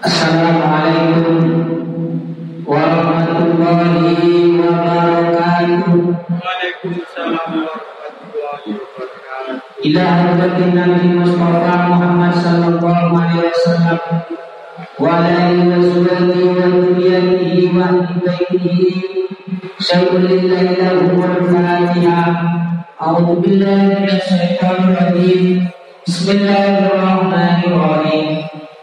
Assalamualaikum warahmatullahi wabarakatuh. Waalaikumsalam warahmatullahi wabarakatuh. Ila hadirin Nabi Mustafa Muhammad sallallahu alaihi wasallam wa ala alihi wa wa dhurriyyatihi wa baitihi lillahi lahu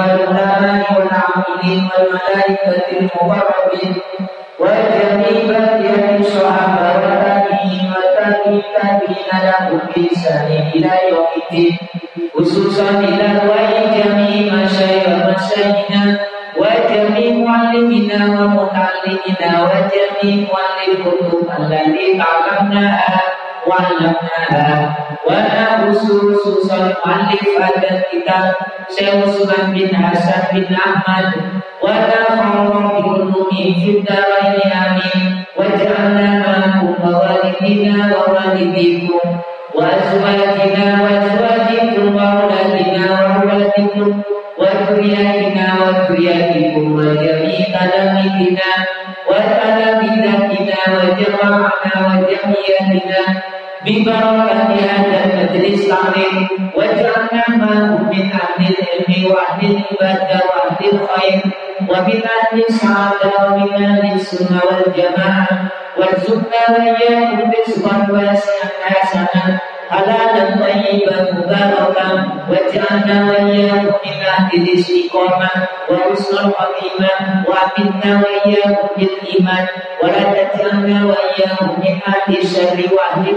والعلماء والعاملين والملائكة المقربين وجميع بقية الصحابة والتابعين والتابعين تابعين لهم بإحسان إلى يوم الدين. خصوصا إلى أرواح جميع مشايخ مشايخنا وجميع معلمنا ومتعلمنا وجميع معلم الكتب التي تعلمناها وعلمناها وانا خصوصا مؤلف هذا الكتاب شيخ عثمان بن حسن بن احمد ونفعنا بعلومه في الدارين امين واجعلنا معكم ووالدينا ووالديكم وازواجنا وازواجكم واولادنا واولادكم وذرياتنا وذرياتكم وجميع تلاميذنا وتلاميذاتنا وجماعنا وجميعنا ببركة هذا المجلس العظيم واجعلنا معهم من أهل العلم وأهل العبادة وأهل الخير ومن أهل السعادة ومن أهل السنة والجماعة وارزقنا وإياكم رزقا واسعا حسنا halalan tayyiban mubarakan waj'alna wa iyyakum min ahli istiqamah wa husnul khatimah wa atinna wa iyyakum bil iman wa la taj'alna wa iyyakum min ahli syarri wa ahli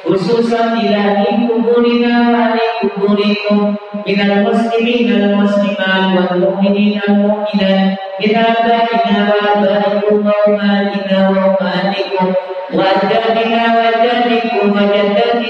khususan ila kuburina wa kuburikum min al muslimin al muslimat wal mu'minin al mu'minat min abaina wa abaikum wa umatina wa umatikum wa wa wa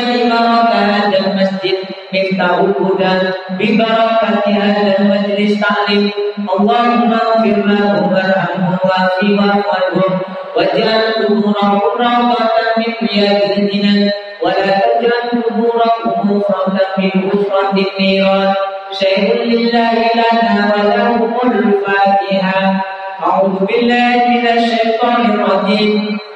الهدى ببركة هذا المجلس تعليم اللهم اغفر لهم وارحمهم واعف عنهم واجعل قبورهم روضة من رياض الجنان ولا تجعل قبورهم مفردا من مفرد النيران. شيء لله لنا ولهم الفاتحة. أعوذ بالله من الشيطان الرجيم.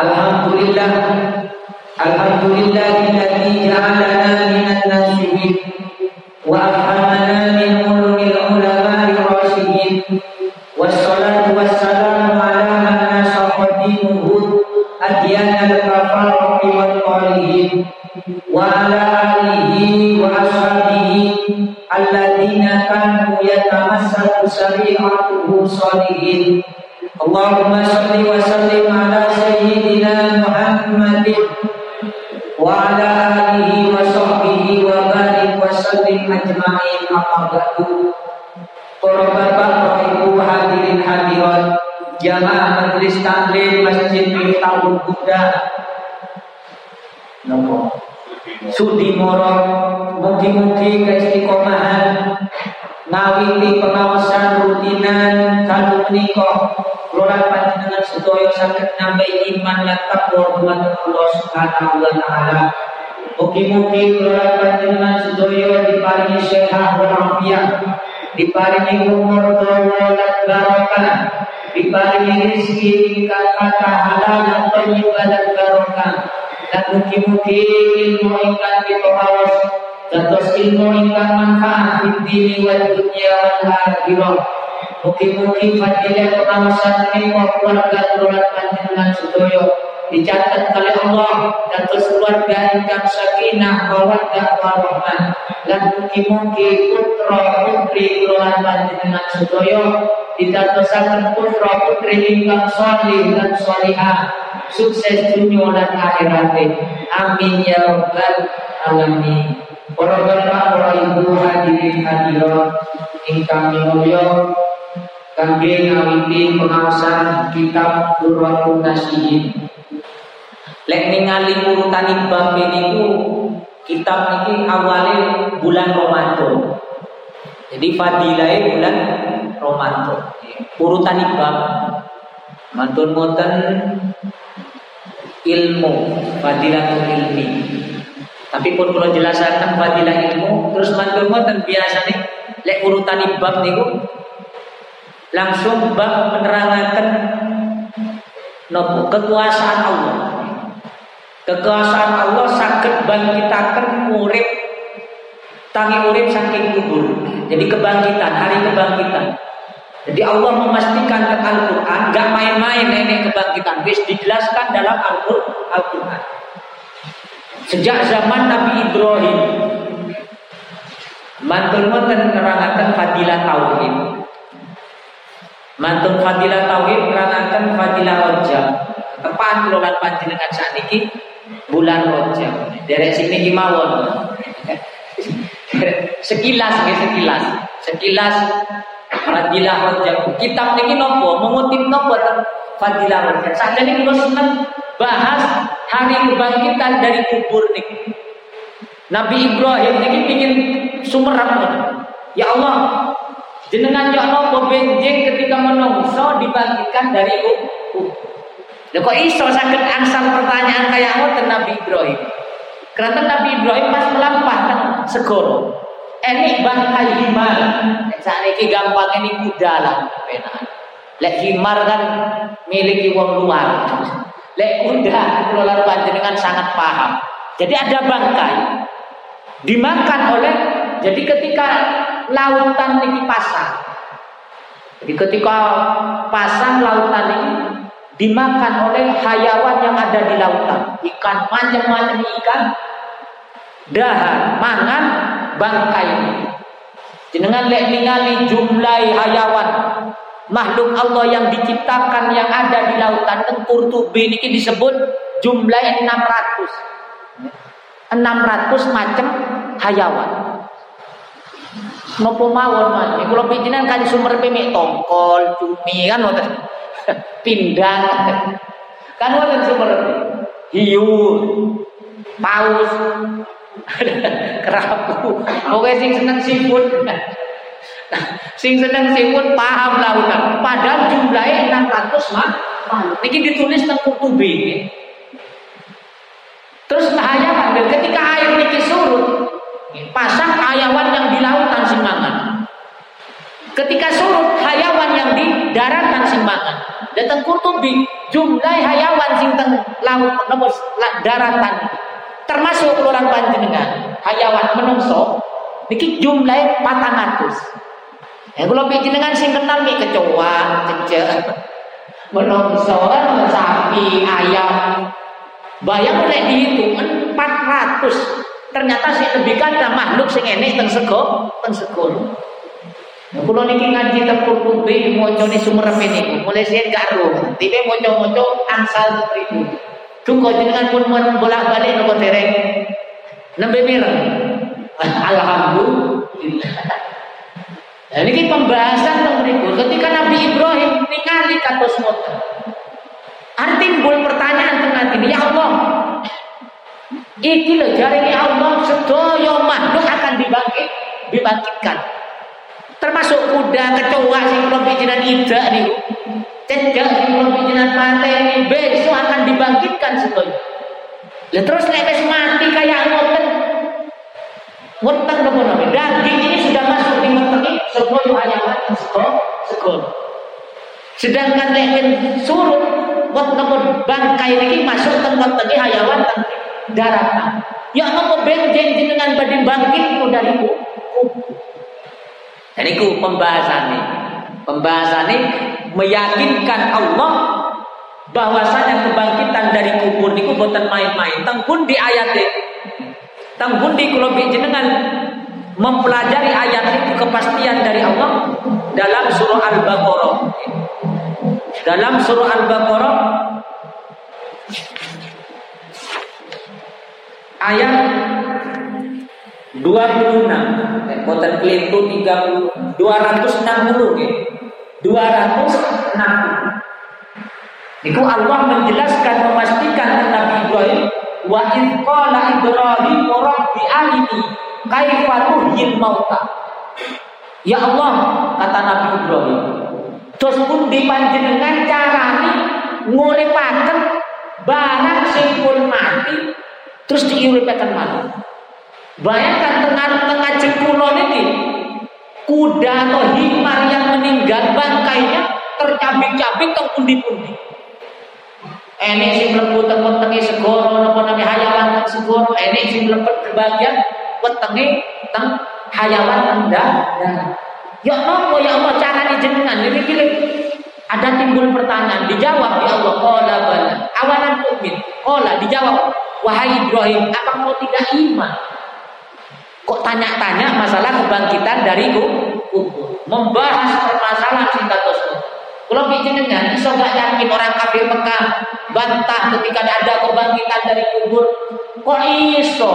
Alhamdulillah. Alhamdulillah Alladhi ja'alana minan nasihin. Wa afhamana min ulumil ulama'i rasihin Wassalatu wassalamu ala mana sahadimuhu Adiyana al-rafarati wal Wa ala alihi wa ashabihi Alladhina kanu yatamassaku sari'atuhu salihin. Allahumma salli wa sallim ala sayyidina Muhammadin wa ala alihi wa sahbihi wa barik wa sallim ajma'in amma ba'du. Para bapak, para ibu, hadirin hadirat, jamaah majelis taklim Masjid Miftahul Huda. Nopo. Sudi Moro, mugi-mugi keistiqomahan ngawiti pengawasan rutinan kadu menikah Keluar panjenengan sedaya sakit nambah iman lan takwa dumateng Allah Subhanahu wa taala. Mugi-mugi kula panjenengan sedaya diparingi sehat walafiat, diparingi umur dawa lan barokah, diparingi rezeki ingkang kathah halal lan thayyib lan barokah. Dan mugi-mugi ilmu ingkang pitawas dados ilmu ingkang manfaat di dunya wal akhirah. Mugi-mugi fadilah pengawasan menika keluarga kula panjenengan sedaya dicatat oleh Allah dan terus keluarga ingkang sakinah mawaddah warahmah lan mugi-mugi putra putri kula panjenengan sedaya ditadosaken putra putri ingkang salih dan salihah sukses dunia dan akhirat amin ya rabbal alamin para bapak para ibu hadirin hadirat ingkang mulya kangge ngawiti pengawasan kitab Durratun Nasihin Lek ningali urutan bab niku kitab ini awalnya bulan Ramadan. Jadi fadilah bulan Ramadan. Urutan bab mantun moten ilmu fadilah ilmi. Tapi pun kalau jelaskan fadilah ilmu terus mantun moten biasa nih lek urutan bab niku langsung bab menerangkan nopo? Kekuasaan Allah. Kekuasaan Allah sakit bangkitakan urip tangi urip saking kubur. Jadi kebangkitan, hari kebangkitan. Jadi Allah memastikan ke Al-Quran Gak main-main ini kebangkitan. Bis dijelaskan dalam Al-Quran. Sejak zaman Nabi Ibrahim mantun menerangkan fadilah tauhid Mantun fadilah tauhid menerangkan fadilah wajah Tepat kelolaan panjenengan saat ini bulan Rajab. Dari sini gimawon. sekilas ya sekilas. Sekilas Fadilah Rajab. Kitab ini nopo mengutip nopo Fadilah Rajab. Saja ini kalau senang bahas hari kebangkitan dari kubur nih. Nabi Ibrahim ini ingin sumerap Ya Allah, jenengan Allah benjing ketika menungso dibangkitkan dari kubur. Lha kok iso sakit angsal pertanyaan kayak ngoten Nabi Ibrahim. Karena Nabi Ibrahim pas melampahkan segoro. Ini bangkai himar. Saat ini gampang ini kuda lah. Lek himar kan miliki wong luar. Lek kuda kelola panjenengan sangat paham. Jadi ada bangkai dimakan oleh jadi ketika lautan ini pasang. Jadi ketika pasang lautan ini dimakan oleh hayawan yang ada di lautan. Ikan macam-macam ikan, dahan, mangan, bangkai. Jenengan lek ningali jumlah hayawan makhluk Allah yang diciptakan yang ada di lautan tempur tubi ini disebut jumlah 600 600 macam hayawan nopo mawon mas? Kalau pijinan kan sumber pemik tongkol cumi kan pindang. Kan wonten seperti hiu paus kerapu. Pokoknya sing seneng siput sing seneng siput paham lautan padahal jumlahnya 600 mah ini ditulis tentang kutubi terus hayawan ketika air ini surut pasang hayawan yang di lautan simpangan ketika surut hayawan yang di daratan simpangan Datang Kurtubi jumlah hayawan sing teng laut nomor daratan. Termasuk keluaran panjenengan. Hayawan menungso niki jumlah 400 yang kalau panjenengan sing kenal nih kecoa cecek menungso kan sapi ayam. Bayang oleh dihitung 400 ternyata si lebih kata makhluk sing enek teng sego teng sego Nah, kalau niki ngaji tentang kutubi mocone sumerep ini, mulai saya gak ro. Tiba moco-moco angsal ribu. Tunggu jenengan pun bolak balik nopo tereng. Nembe mireng. Alhamdulillah. Nah, ini pembahasan tentang. Ketika Nabi Ibrahim ningali kados ngoten. Arti timbul pertanyaan tengah ini, ya Allah, iki lho jaring Allah sedaya makhluk akan dibangkit, dibangkitkan termasuk kuda kecoa sing kula pikiran ida nih cecak sing kula pikiran mati besok akan dibangkitkan setuju lah terus nek wis mati kayak ngopo Weteng nopo nopo. Daging ini sudah masuk di weteng sekolah hayawan sekolah sekolah. Sedangkan lekin surut weteng bangkai ini masuk ke weteng hayawan teng daratan. Ya nopo benjen dengan badin bangkit dari kubur. Jadi ku pembahasan ini. Pembahasan ini meyakinkan Allah bahwasanya kebangkitan dari kubur niku boten main-main. Tang pun di ayat ini. Tang pun di kalau jenengan mempelajari ayat itu kepastian dari Allah dalam surah Al-Baqarah. Dalam surah Al-Baqarah ayat 26 Boten kelintu 30 260 ya. 260 itu Allah menjelaskan memastikan Nabi Ibrahim wa in qala Ibrahim rabbi arini kaifa tuhyil mauta. Ya Allah kata Nabi Ibrahim. Terus pun dipanjenengan carane nguripaken barang sing pun mati terus diuripaken malih. Bayangkan tengah-tengah jekulon ini. Kuda atau himar yang meninggal bangkainya tercabik-cabik atau pundi-pundi. Enek sing mlebu teng wetenge segoro napa nami hayawan segoro, enek sing mlebet kebagian wetenge teng hayawan teng Ya Allah, ya Allah cara jenengan ini pilih. Ada timbul pertanyaan dijawab ya Allah qala bala awalan tu'min? Qala dijawab wahai Ibrahim apa kau tidak iman kok tanya-tanya masalah kebangkitan dari kubur membahas permasalahan cinta tersebut kalau jenengan iso gak yakin orang kafir Mekah bantah ketika ada kebangkitan dari kubur. Kok iso?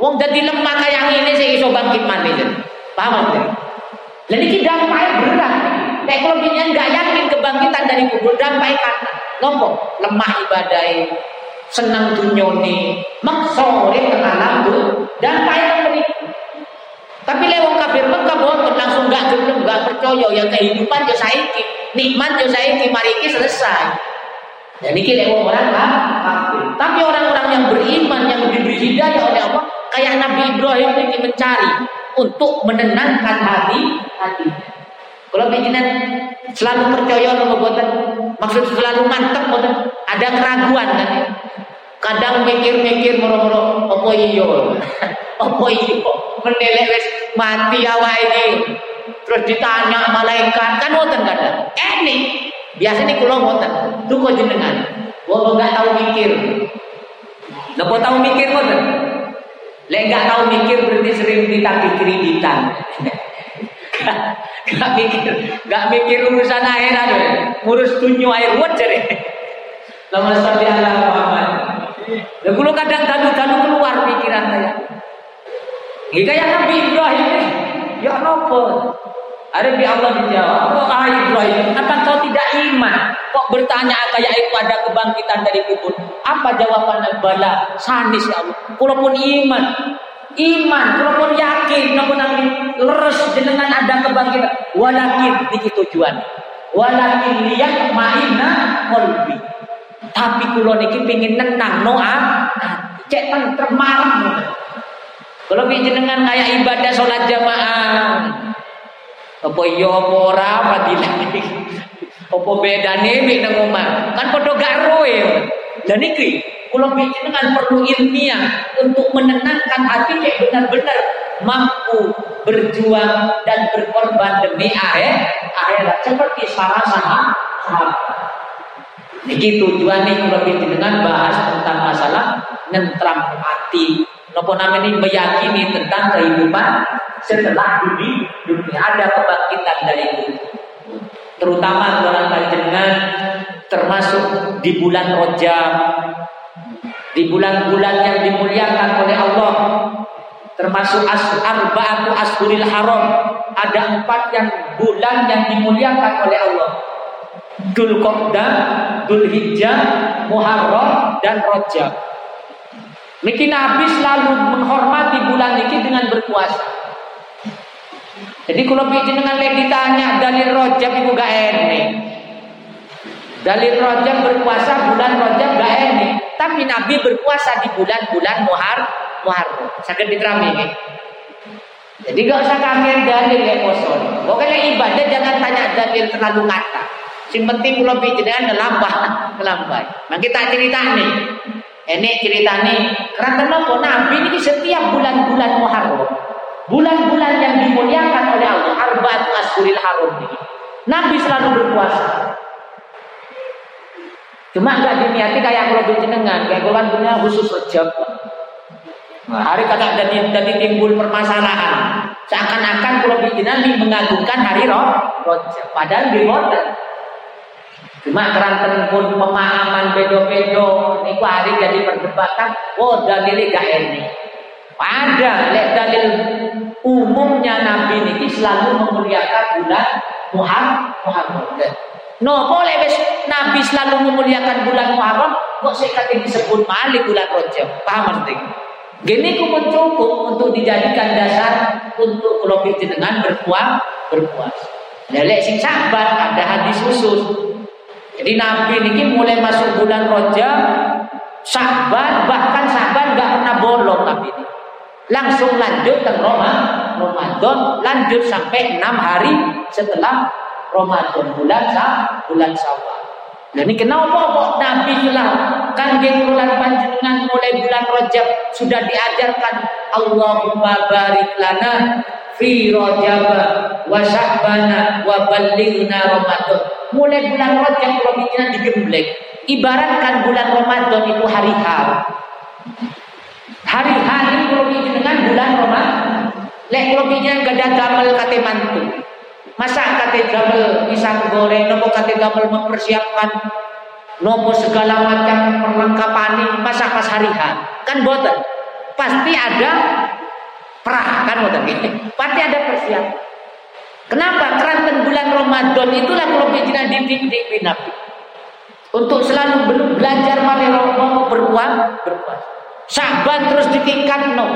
Wong jadi lemah kayak ini sih iso bangkit mana? Paham ya? Jadi kita dampai berat. Nek kalau jenengan gak yakin kebangkitan dari kubur dampai kata ngomong lemah ibadah senang maksore tengah lambu dampai teng tapi lewat kafir Mekah boten langsung gak gelem gak percaya yang kehidupan yo saiki, nikmat yo saiki mari iki selesai. Dan ini lewat orang kafir. Tapi orang-orang yang beriman yang diberi hidayah oleh Allah kayak Nabi Ibrahim ini mencari untuk menenangkan hati hati. Kalau bikinan selalu percaya sama boten, maksud selalu mantep boten, ada keraguan kan? Kadang mikir-mikir moro-moro apa iya? Apa iya? Menelek wis mati awak ini. Terus ditanya malaikat kan ngoten kadang. Ini biasanya kula ngoten. Duka jenengan. Wong enggak tahu mikir. Napa tahu mikir ngoten? Lek enggak tahu mikir berarti sering ditagih kreditan. Gak mikir, gak mikir urusan akhirat, ngurus dunia air wet jare. Lama sampai Allah Muhammad. Dan kalau kadang-kadang keluar pikiran saya. Ini kayak Nabi Ibrahim Ya nopo. Ada di Allah dijawab. Oh ah Ibrahim, apa kau tidak iman? Kok bertanya kayak itu ada kebangkitan dari kubur? Apa jawabannya bala? Sanis ya Allah. Kalaupun iman, iman, kalaupun yakin, namun nanti leres dengan ada kebangkitan. Walakin ini tujuan. Walakin lihat ma'ina kolbi. Tapi kulo niki pingin nenang noa, cek tentrem kalau jenengan kayak ibadah sholat jamaah, apa iya apa ora fadilah apa nang omah? Kan padha gak roe. Niki kula jenengan perlu ilmiah untuk menenangkan hati cek benar-benar mampu berjuang dan berkorban demi akhir akhirat seperti salah sahabat. Niki tujuannya kalau dengan bahas tentang masalah nentram hati Nopo ini meyakini tentang kehidupan setelah dunia, dunia ada kebangkitan dari itu. Terutama orang panjenengan termasuk di bulan Rojab, di bulan-bulan yang dimuliakan oleh Allah, termasuk as arba'atu ashuril haram. Ada empat yang bulan yang dimuliakan oleh Allah. Dul Qa'dah, Dul Hijjah, Muharram dan Rojab. Niki Nabi selalu menghormati bulan niki dengan berpuasa. Jadi kalau bikin dengan lagi ditanya dalil rojab itu gak enak. Dalil rojab berpuasa bulan rojab gak enak. Tapi Nabi berpuasa di bulan-bulan Muhar Muharram. Sakit diterami ini. Jadi gak usah kaget dalil ya poso. Pokoknya ibadah jangan tanya dalil terlalu kata. Yang penting kalau bijinan ngelambah. Nah kita cerita nih. Ini cerita nih. Karena kenapa Nabi ini setiap bulan-bulan Muharram. Bulan-bulan yang dimuliakan oleh Allah. Arba'at Asyril Haram ini. Nabi selalu berpuasa. Cuma nggak diniati kayak kalau jenengan, kayak kan punya khusus rejab. Nah, hari kata jadi jadi timbul permasalahan. Seakan-akan kalau jenengan mengagungkan hari roh, rojab. Padahal di. Cuma keranten pun pemahaman bedo-bedo. Ini hari jadi perdebatan. Oh dalilnya gak ini. Pada lihat dalil umumnya Nabi ini selalu memuliakan bulan Muharram. Muharram. No, boleh Nabi selalu memuliakan bulan Muharram, kok saya kata disebut mali bulan Rajab. Paham maksudnya? Gini ku cukup untuk dijadikan dasar untuk kelompok dengan berpuas berpuas. Lelek sing sabar ada hadis khusus. Jadi Nabi ini mulai masuk bulan Rajab, sabar bahkan sabar nggak pernah bolong Nabi ini. Langsung lanjut ke Ramadan, lanjut sampai enam hari setelah Ramadan bulan sa bulan Syawal. Dan ini kenapa kok Nabi telah kanggeng bulan panjenengan mulai bulan Rajab sudah diajarkan Allahumma barik lana fi Rajab wa Sya'bana wa ballighna Ramadan. Mulai bulan Rajab kalau bikinan digembleng. Ibaratkan bulan Ramadan itu hari H. Hari H ini kalau dengan bulan Ramadan. Lek kalau bikinan gada gamal kate mantu. Masa kate gamel pisang goreng, nopo kate gamel mempersiapkan? Nopo segala macam perlengkapan? Masa pas hari H? Kan boten pasti ada perah kan boten pasti ada persiapan. Kenapa? Keranten bulan Ramadan itulah kalau kita dididik Nabi untuk selalu belajar mana mau berpuas berpuas saban terus ditingkat no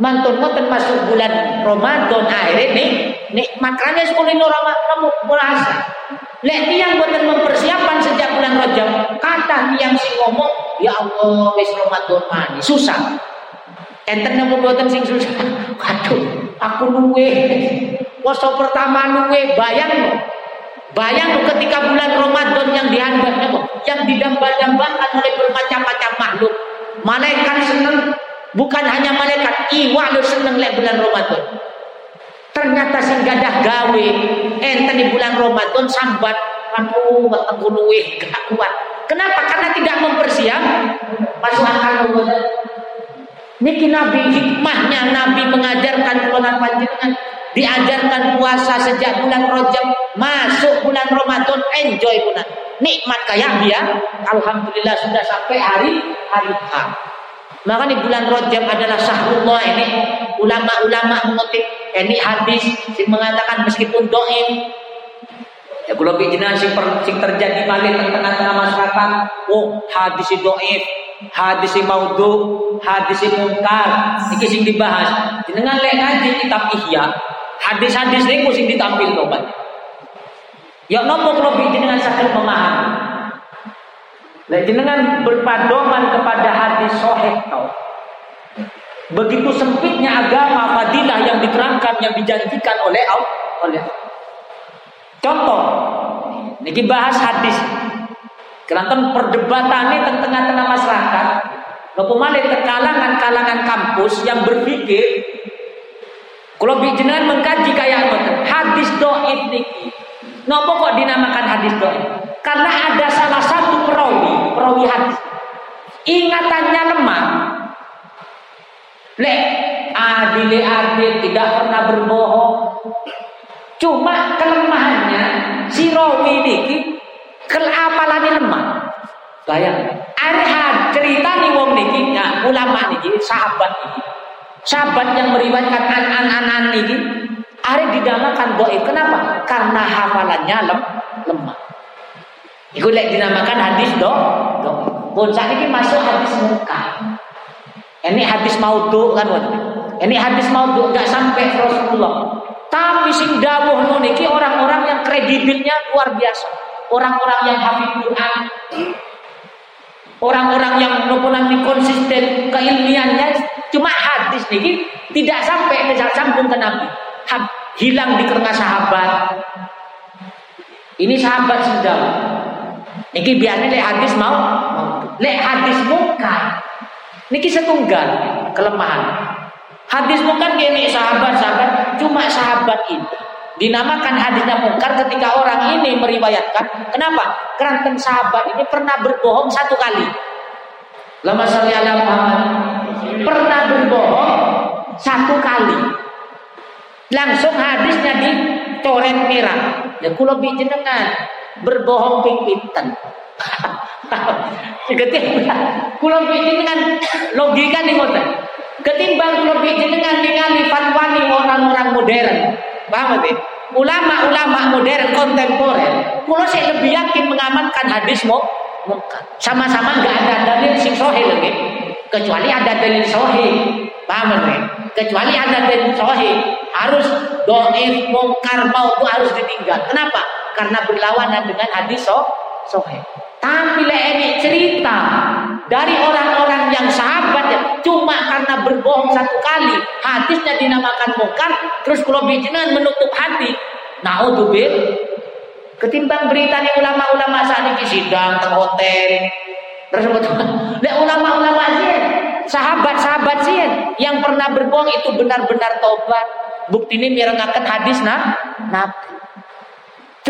mantun ngoten masuk bulan Ramadan akhirnya nih nikmat karena sekulino Ramadan puasa Lek tiang boten mempersiapkan sejak bulan Rajab, kata tiang sing ngomong, ya Allah wis Ramadan mani, susah. Enten nemu boten sing susah. Waduh, aku luwe. Poso pertama luwe, bayang. Bayang ketika bulan Ramadan yang dihandapnya yang didambah-dambakan oleh bermacam-macam makhluk. Malaikat seneng, bukan hanya malaikat, iwa lo seneng lek bulan Ramadan. Ternyata sing gadah gawe enten di bulan Ramadan sambat aku ketemu luwe gak kuat. Kenapa? Karena tidak mempersiap masuk Ramadan. Niki Nabi hikmahnya Nabi mengajarkan bulan panjenengan diajarkan puasa sejak bulan Rajab masuk bulan Ramadan enjoy bulan nikmat kayak dia alhamdulillah sudah sampai hari hari H maka di bulan Rajab adalah syahrullah ini. Ulama-ulama mengutip. Ini hadis yang mengatakan meskipun doim ya kalau bijinan sing, sing terjadi balik tengah-tengah masyarakat oh hadis doif hadis maudhu hadis mungkar iki sing dibahas. Dengan lek ngaji kitab ihya. Hadis-hadis niku sing ditampil tobat ya nopo kalau bijinan sakit memahami lek jenengan berpadoman kepada hadis sahih tau Begitu sempitnya agama fadilah yang diterangkan yang dijanjikan oleh Allah. Contoh, ini bahas hadis. Kerantan perdebatan ini tengah-tengah masyarakat. Kepumale kalangan-kalangan kampus yang berpikir kalau bijinan mengkaji kayak hadis doib niki. Nopo kok dinamakan hadis doib? Karena ada salah satu perawi, perawi hadis. Ingatannya lemah, Lek adil adil tidak pernah berbohong. Cuma kelemahannya si rawi ini kelapalannya lemah. Bayang. Ada cerita nih wong niki, ya, ulama niki, sahabat niki. Sahabat yang meriwayatkan an-an-an niki, ada dinamakan doib. Kenapa? Karena hafalannya lem, lemah. Iku lek dinamakan hadis do, do. Bocah ini masuk hadis muka. Ini hadis maudhu kan Ini hadis maudhu nggak sampai Rasulullah. Tapi sing dawuh niki orang-orang yang kredibilnya luar biasa. Orang-orang yang hafid Quran. Orang-orang yang nopo konsisten keilmiannya cuma hadis niki Tidak sampai ke sambung ke Nabi. Hilang di tengah sahabat. Ini sahabat sudah. Niki biasanya lek hadis mau, lek hadis muka. Niki setunggal kelemahan. Hadis bukan gini sahabat-sahabat, cuma sahabat ini dinamakan hadisnya mungkar ketika orang ini meriwayatkan. Kenapa? Kerana sahabat ini pernah berbohong satu kali. Lama salli ala Muhammad. Pernah berbohong satu kali. Langsung hadisnya di coret mirah. Ya kulo jenengan berbohong ping pinten. Ketika kulo jenengan logika nih ngoten ketimbang lebih dengan ningali fatwani orang-orang modern. Paham ya? Ulama-ulama modern kontemporer, kalau saya lebih yakin mengamankan hadis mau sama-sama nggak ada dalil sing sohe lagi kecuali ada dalil sohe paham ya? kecuali ada dalil sohe harus doif mungkar mau itu harus ditinggal kenapa karena berlawanan dengan hadis so sohe tapi ini cerita dari orang-orang yang sahabat ya, cuma karena berbohong satu kali, hadisnya dinamakan mungkar, terus kalau bijinan menutup hati. Naudzubil ketimbang berita nih ulama-ulama saat ini sidang ke hotel. Terus Lek ulama-ulama sih, sahabat-sahabat sih yang pernah berbohong itu benar-benar tobat. Bukti ini mirengakan hadis nah, nabi.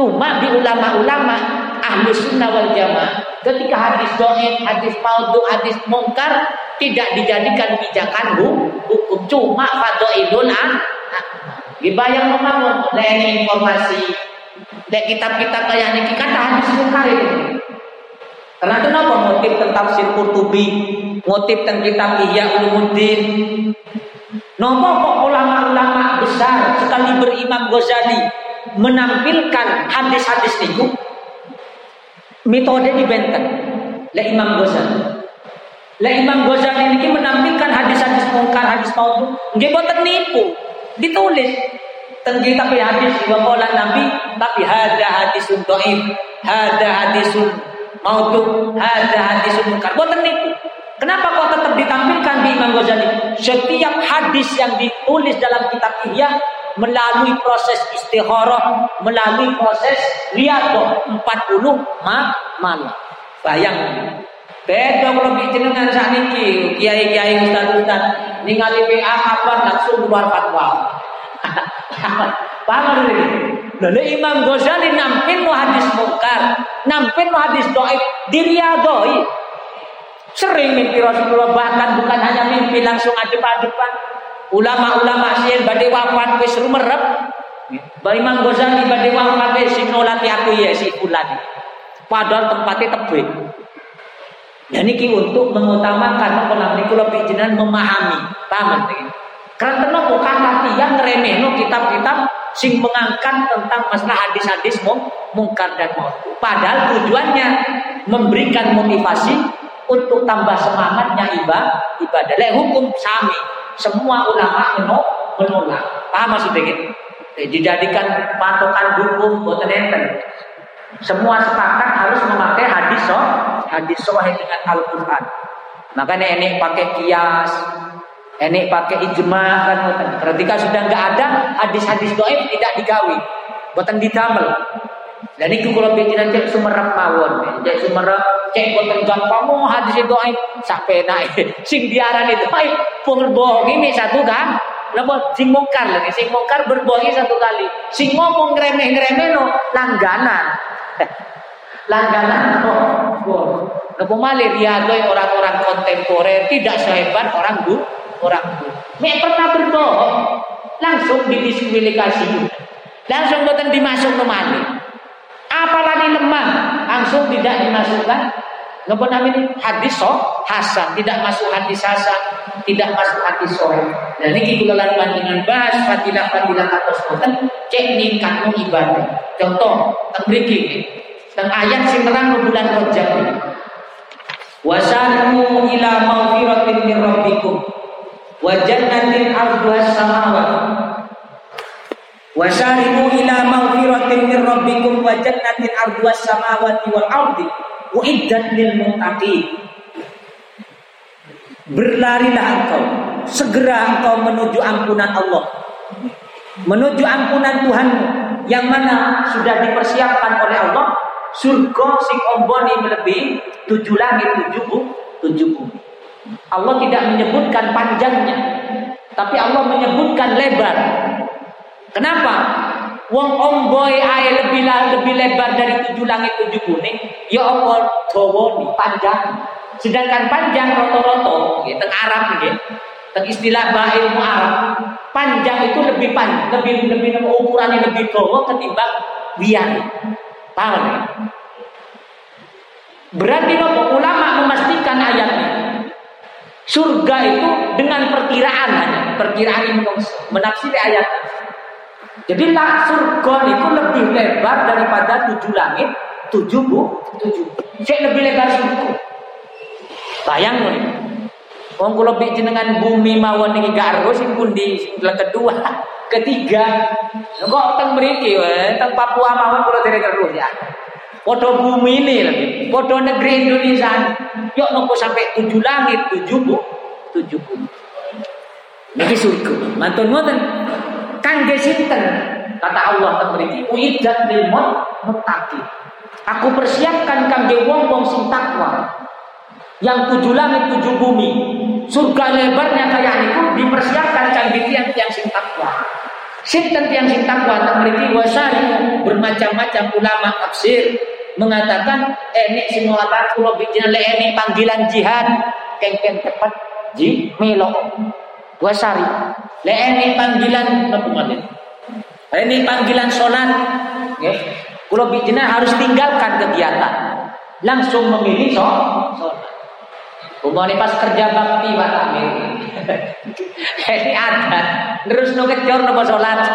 Cuma di ulama-ulama ahli sunnah wal jamaah ketika hadis doib, hadis maudhu, hadis mungkar tidak dijadikan pijakan hukum. Cuma fadoilun ah dibayang memang dari informasi dari kitab-kitab kayak ini kata hadis mungkar ini. Karena kenapa motif tentang tafsir Qurtubi motif tentang kitab Ihya Ulumuddin? Nopo kok ulama-ulama besar sekali berimam Ghazali menampilkan hadis-hadis itu metode dibenteng oleh Imam Ghazali. Lah Imam Ghazali ini menampilkan hadis-hadis mungkar, hadis maudhu, nggih boten nipu. Ditulis teng kitab hadis wa Nabi tapi ada hadisun dhaif, ada hadisun maudhu, ada hadisun mungkar. Boten nipu. Kenapa kok tetap ditampilkan di Imam Ghazali? Setiap hadis yang ditulis dalam kitab Ihya melalui proses istikharah, melalui proses riyadhah 40 ma malam. Bayang. Beda kalau jenengan sakniki, kiai-kiai ustaz-ustaz ningali PA kapan langsung keluar fatwa. Paham ini? Lalu Imam Ghazali nampin no hadis mungkar, nampin no hadis doib, diriadoi. Sering mimpi Rasulullah bahkan bukan hanya mimpi langsung adep-adepan, Ulama-ulama sih badai wafat wis rumerep. Ba Imam Ghazali badai wafat wis sing nolati aku ya si fulan. Padahal tempatnya tebing. Ya niki untuk mengutamakan apa namanya kula pijenan memahami, paham iki. Karena kenapa kata tiang ngremehno kitab-kitab sing mengangkat tentang masalah hadis-hadis mungkar dan maut. Padahal tujuannya memberikan motivasi untuk tambah semangatnya ibadah. Ibadah. Lek hukum sami semua ulama menolak. menolak. Paham maksudnya gitu? Dijadikan patokan hukum buat enten. Semua sepakat harus memakai hadis so, hadis sahih dengan Al-Qur'an. Makanya ini pakai kias, ini pakai ijma kan Ketika sudah nggak ada hadis-hadis doib tidak digawi, buatan ditamel. Dan itu kalau bikinan cek sumerep mawon, cek sumerep cek boten gampang mau hadis itu aib sampai naik. Sing diaran itu aib bohong ini satu kan. Napa sing mungkar lagi, sing berbohong satu kali. Sing ngomong ngremeh-ngremeh no langganan. langganan no. Napa malih riado orang-orang kontemporer tidak sehebat orang dulu, orang dulu. Mek pernah berbohong, langsung didiskualifikasi. Langsung boten dimasuk no malih apalagi lemah langsung tidak dimasukkan. Napa namanya hadis so hasan. Tidak masuk hadis hasan tidak masuk hadis so. Dan ini kita lakukan dengan bahas fadilah fadilah atau sebutan cek ningkat ibadah. Contoh tembriki dan ayat sing terang bulan rojab wasanu ila maghfiratin min rabbikum wa jannatin arduha Wasari'u ila maghfiratin min rabbikum wa jannatin 'arduha samawati wal ardi uiddat lil muttaqin. Berlarilah engkau segera engkau menuju ampunan Allah. Menuju ampunan Tuhanmu yang mana sudah dipersiapkan oleh Allah surga sing omboni melebihi tujuh langit tujuh tujuh. Allah tidak menyebutkan panjangnya, tapi Allah menyebutkan lebar. Kenapa? Wong omboy ae lebih lebih lebar dari tujuh langit tujuh bumi. Ya Allah, dawa panjang. Sedangkan panjang roto-roto, gitu, Arab gitu, dan istilah bahasa Arab, panjang itu lebih panjang, lebih lebih ukurannya lebih tua ketimbang biar. Paham ya? Berarti nopo ulama memastikan ayat ini. Surga itu dengan perkiraan hanya, perkiraan ini menafsiri ayat. Jadi lah surga itu lebih lebar daripada tujuh langit, tujuh bu, tujuh. Saya lebih lebar surga. Bayang nih. Wong kula jenengan bumi mawon niki gak ero sing pundi sing kedua, ketiga. Kok teng mriki wae, teng Papua mawon kula dereng ero ya. Padha bumi ini lagi, padha negeri Indonesia. Yuk nopo sampai tujuh langit, tujuh bu, tujuh bumi. Niki surga. Mantun ngoten. Kangge sinten? Kata Allah teng mriki, uidat lil muttaqin. Aku persiapkan kangge wong-wong sing takwa. Yang tujuh langit tujuh bumi. Surga lebarnya kayak itu dipersiapkan canggih tiang tiang sing takwa. Sinten tiang sing takwa? Tak memiliki wasari bermacam-macam ulama tafsir mengatakan enek semua tak pulau bikin le enek panggilan jihad kengkeng tepat ji melo wasari le enek panggilan apa ini panggilan sholat ya. Kalau bijinan harus tinggalkan kegiatan langsung memilih sholat Umane pas kerja bakti Pak Tamir. Ini ada. Terus no kecor no salat.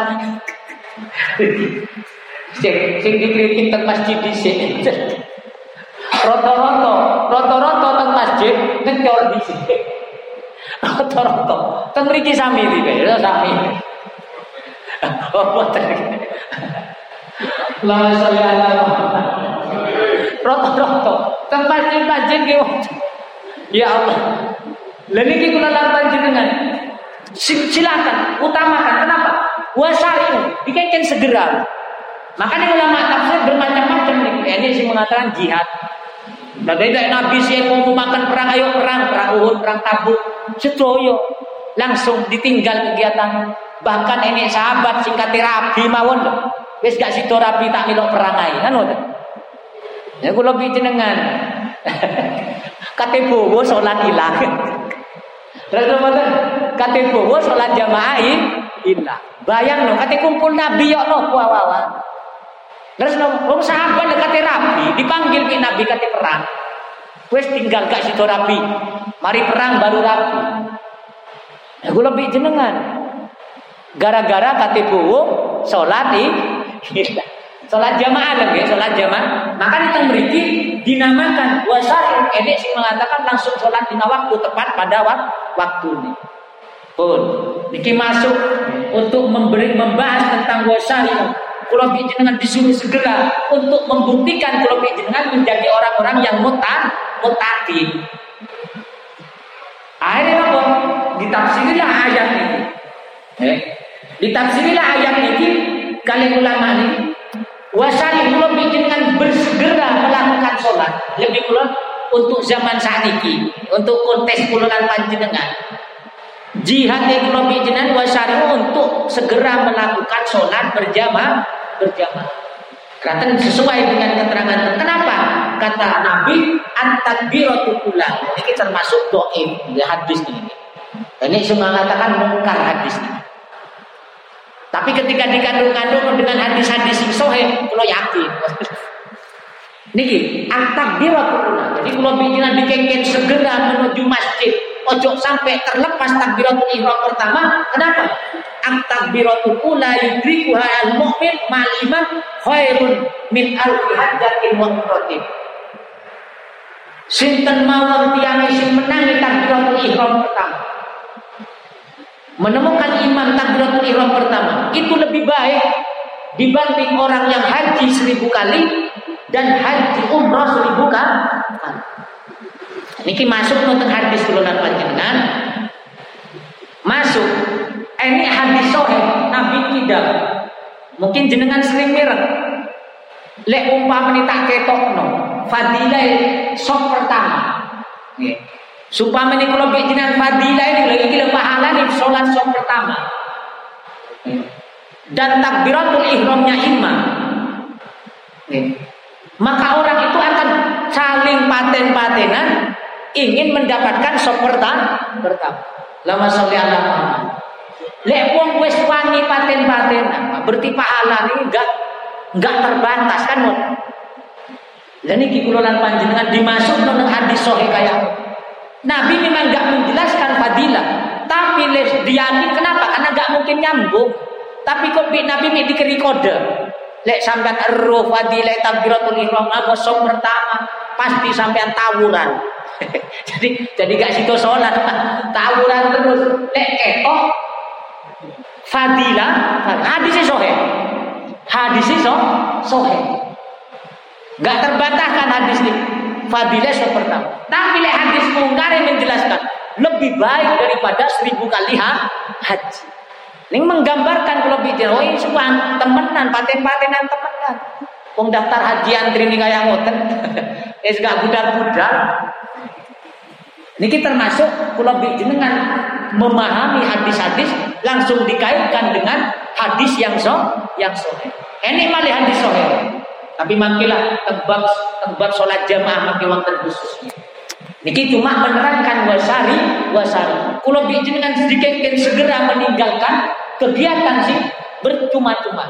Sing sing dikritik teng masjid dhisik. Roto-roto, roto-roto teng masjid ngecor dhisik. Roto-roto. Teng mriki sami iki, ya sami. Oh, boten. La Roto-roto. Teng masjid-masjid ki Ya Allah. Lalu ini kula larang jenengan. Silakan utamakan. Kenapa? Wasariu dikengken segera. Makanya ulama tafsir bermacam-macam nih. Ini sih mengatakan jihad. Dan tidak Nabi sih mau makan perang, ayo perang, perang Uhud, perang Tabuk, sedoyo langsung ditinggal kegiatan. Bahkan ini sahabat singkat rabi mawon loh. Wis gak sido rabi tak milok perang ae kan Ya kula jenengan. Kate bowo salat ilang. Terus mboten kate bowo salat jamaah ilang. Bayang no kate kumpul nabi yo no wawawa. Terus wong sahabat dekate rabi dipanggil ke nabi kate perang. Wes tinggal gak sido rabi. Mari perang baru rabi. Ya gue lebih jenengan. Gara-gara kate bowo salat. Salat jamaah lagi, salat jamaah. Maka kita beriki dinamakan wasari. Ini sih mengatakan langsung salat di waktu tepat pada waktu ini. Pun, niki masuk untuk memberi membahas tentang wasari. Kalau dengan disuruh segera untuk membuktikan kalau dengan menjadi orang-orang yang mutan, mutakin. Akhirnya apa? Ditafsirilah ayat ini. Eh? Ditafsirilah ayat ini kalian ulama ini Wasali belum dengan bersegera melakukan sholat. Lebih belum untuk zaman saat ini, untuk kontes puluhan panjenengan. Jihad yang belum bijinan wasari untuk segera melakukan sholat berjamaah berjamaah. Kata sesuai dengan keterangan. Kenapa? Kata Nabi, antakbiratul ula. Ini termasuk doa ya hadis ini. Ini semua mengatakan mungkar hadis ini. Tapi ketika dikandung-kandung dengan hadis-hadis yang sohe, kalau yakin. Niki, takbiratul Jadi kalau bikinan dikengken segera menuju masjid, ojo sampai terlepas takbiratul ihram pertama. Kenapa? Takbiratul ula yudrikuha al-mu'min ma'limah khairun min alfi hajjatin wa umratin. Sinten mawon tiang sing menangi takbiratul ihram pertama menemukan iman takbiratul ihram pertama itu lebih baik dibanding orang yang haji seribu kali dan haji umrah seribu kali. Niki masuk nonton hadis turunan panjenengan. masuk. Ini hadis sohe Nabi tidak. Mungkin jenengan sering mireng lek umpamane tak ketokno. Fadilah sok pertama. Nggih. Supaya ini kalau jenengan fadilah ini lagi kira pahala nih sholat sok pertama. Dan takbiratul ihramnya imam. Maka orang itu akan saling paten-patenan ingin mendapatkan sok pertama pertama lama sholli ala Lek wong wis wani paten-patenan, berarti pahala ini enggak enggak terbatas kan mon. Dan ini kula lan panjenengan dimasuk nang hadis sahih kayak Nabi memang enggak menjelaskan fadilah, tapi les diamin kenapa? Karena enggak mungkin nyambung. Tapi kok Nabi ini dikeri kode. Lek sampean ero fadilah takbiratul ihram apa pertama pasti sampean tawuran. jadi jadi gak situ sholat. Tawuran terus. Lek ketok fadilah. Hadisnya sohe hadisnya so sohe nggak terbantahkan hadis ini. Fadilah so pertama. Tapi lek hadis mungkar yang menjelaskan lebih baik daripada seribu kali ha, haji. Ini menggambarkan kalau bicara oh temenan paten-patenan temenan. Wong daftar haji antri ini kayak ngoten. Es gak budal-budal. Niki termasuk kalau jenengan memahami hadis-hadis langsung dikaitkan dengan hadis yang so yang sahih. Ini malah hadis sahih. Tapi makilah tebak tebak sholat jamaah maki wonten khusus. Niki cuma menerangkan wasari wasari. Kalau jenengan sedikit segera meninggalkan kegiatan sih bercuma-cuma.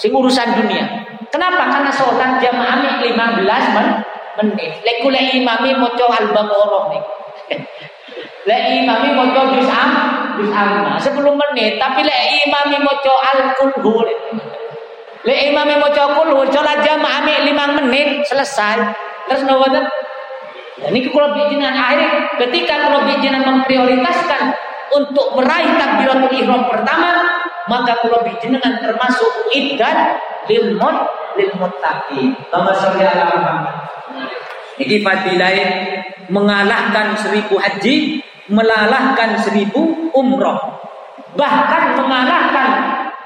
Sing urusan dunia. Kenapa? Karena sholat jamaah 15 menit. Lekule imami moco al-baqarah nih. Lek imami maca juz am, juz amma 10 menit, tapi lek imami maca al-kulhu. Lek imami maca kulhu salat jamaah 5 menit selesai. Terus nopo ta? Ini kalau bijinan akhir ketika kalau bijinan memprioritaskan untuk meraih takbiratul ihram pertama, maka kalau bijinan termasuk iddan lil mut lil muttaqin. Ala Muhammad. Ini fadilah mengalahkan seribu haji, melalahkan seribu umroh. Bahkan mengalahkan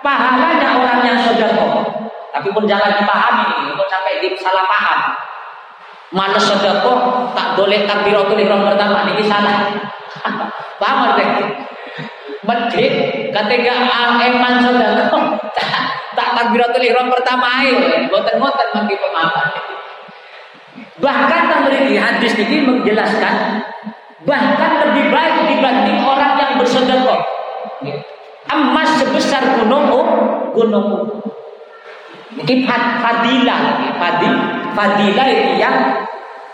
pahalanya orang yang sodako. Tapi pun jangan dipahami untuk sampai di salah paham. Mana sodako tak boleh takbiratul ihram pertama ini salah. paham deh? Masjid ketika eman sodako tak takbiratul ihram pertama ayo, boten-boten mangki pemahaman. Bahkan memiliki hadis ini menjelaskan bahkan lebih baik dibanding orang yang bersedekah. Emas sebesar gunung gunung Ini fadilah, fadil, fadilah itu yang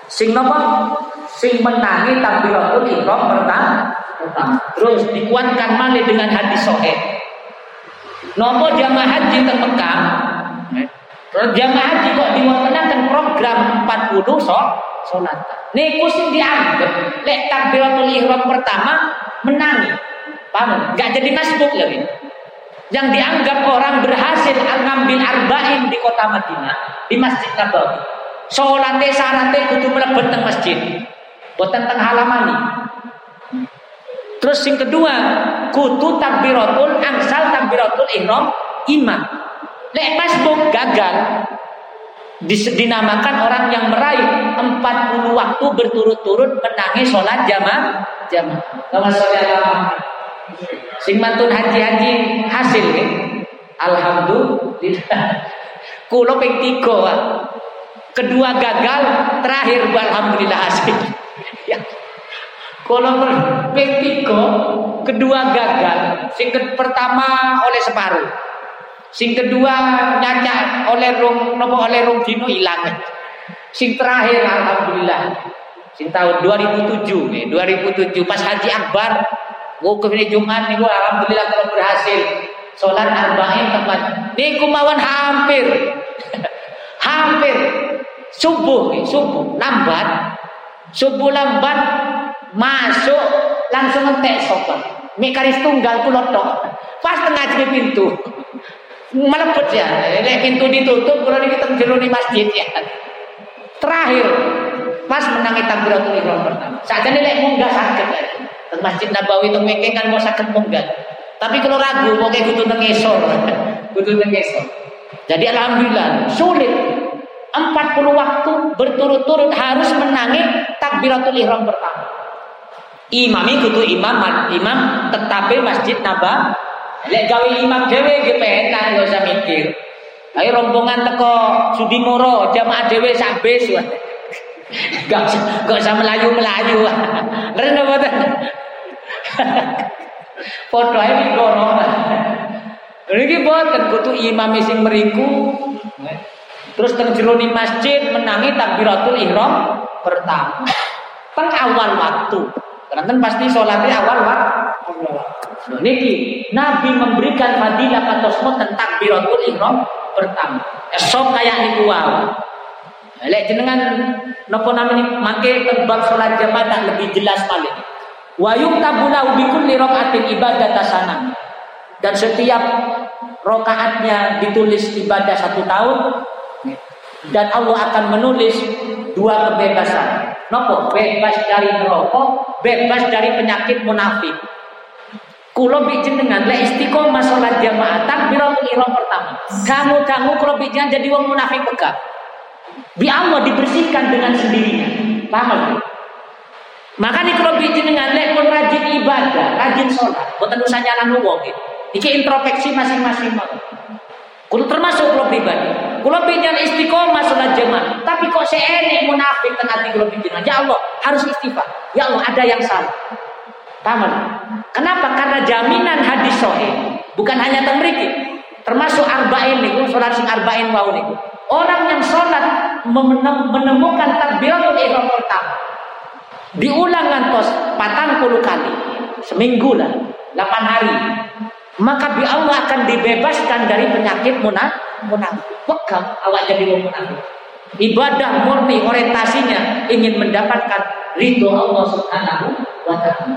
sing napa? Sing menangi takbiratul ihram pertama. Terus dikuatkan malih dengan hadis sahih. Nopo jamaah haji teng Mekah Jamaah haji kok diwatanakan program 40 so, sholat. Niku sing dianggap lek takbiratul ihram pertama menangi. Paham? Gak jadi masbuk lagi. Yang dianggap orang berhasil ngambil arba'in di kota Madinah, di Masjid Nabawi. Salate sarate kudu mlebet teng masjid. Boten teng halaman Terus yang kedua, kutu takbiratul angsal takbiratul ihram imam. Lek masbuk gagal dinamakan orang yang meraih 40 waktu berturut-turut menangis sholat jamaah jamaah. Kama sholat Sing mantun haji-haji hasil nih. Alhamdulillah. Kulo ping Kedua gagal, terakhir alhamdulillah hasil. ya. Kalau ping kedua gagal. Sing pertama oleh separuh. Sing kedua nyanyak oleh rong nopo oleh rong dino hilang. Sing terakhir alhamdulillah. Sing tahun 2007 nih, 2007 pas Haji Akbar wukuf ini Jumat nih alhamdulillah kalau berhasil. Salat arba'in tempat. Niku mawon hampir. hampir subuh nih, subuh lambat. Subuh lambat masuk langsung ngetek sopan. Mikaris tunggal kulot Pas tengah pintu melebut ya. Nek pintu ditutup kalau kita jero di masjid ya. Terakhir pas menangi takbiratul ihram pertama. Sakjane lek munggah saged. Masjid Nabawi itu mungkin kan mau sakit mungkin. Tapi kalau ragu, mau kayak gitu nengesor, gitu nengesor. Jadi alhamdulillah sulit 40 waktu berturut-turut harus menangi takbiratul ihram pertama. Imami kudu imam imam tetapi masjid Nabawi. Lek gawe imam dhewe ge penak gak usah mikir. Ayo rombongan teko Sudimoro, jamaah dhewe sak bis. Gak gak usah melayu-melayu. Ngerti mboten? Foto ae digorong. Niki boten kudu imam sing meriku. Terus teng masjid menangi takbiratul ihram pertama. Teng awal waktu. Karena pasti sholatnya awal waktu. Nah, niki Nabi memberikan fadilah katosmo tentang takbiratul ihram pertama. Esok kayak niku wae. Lek jenengan napa namanya make tebak salat jamaah lebih jelas paling. Wa yuktabu lahu bi kulli rakaatin ibadah tasanam. Dan setiap rokaatnya ditulis ibadah satu tahun dan Allah akan menulis dua kebebasan. Nopo bebas dari merokok, bebas dari penyakit munafik. Kulo bikin dengan le istiqomah sholat jamaah takbiratul ihram pertama. Kamu kamu kulo bikin jadi wong munafik pekat. Bi Allah dibersihkan dengan sendirinya. Paham? Maka nih kalau bikin dengan lek pun rajin ibadah, rajin sholat, bukan usah nyala wong gitu. Iki introspeksi masing-masing Kulo termasuk kulo pribadi. Kulo bikin istiqomah sholat jamaah, tapi kok seenek munafik tengah di kulo bikin. Ya Allah harus istighfar. Ya Allah ada yang salah. Paham? Kenapa? Karena jaminan hadis sahih bukan hanya temriki, termasuk arba'in niku, salat sing arba'in wau niku. Orang yang sholat menemukan takbiratul ihram pertama diulang ngantos patang puluh kali seminggu lah, 8 hari. Maka bi Allah akan dibebaskan dari penyakit munafik. Munafik. Pegang awak jadi munafik. Ibadah murni orientasinya ingin mendapatkan ridho Allah Subhanahu wa taala.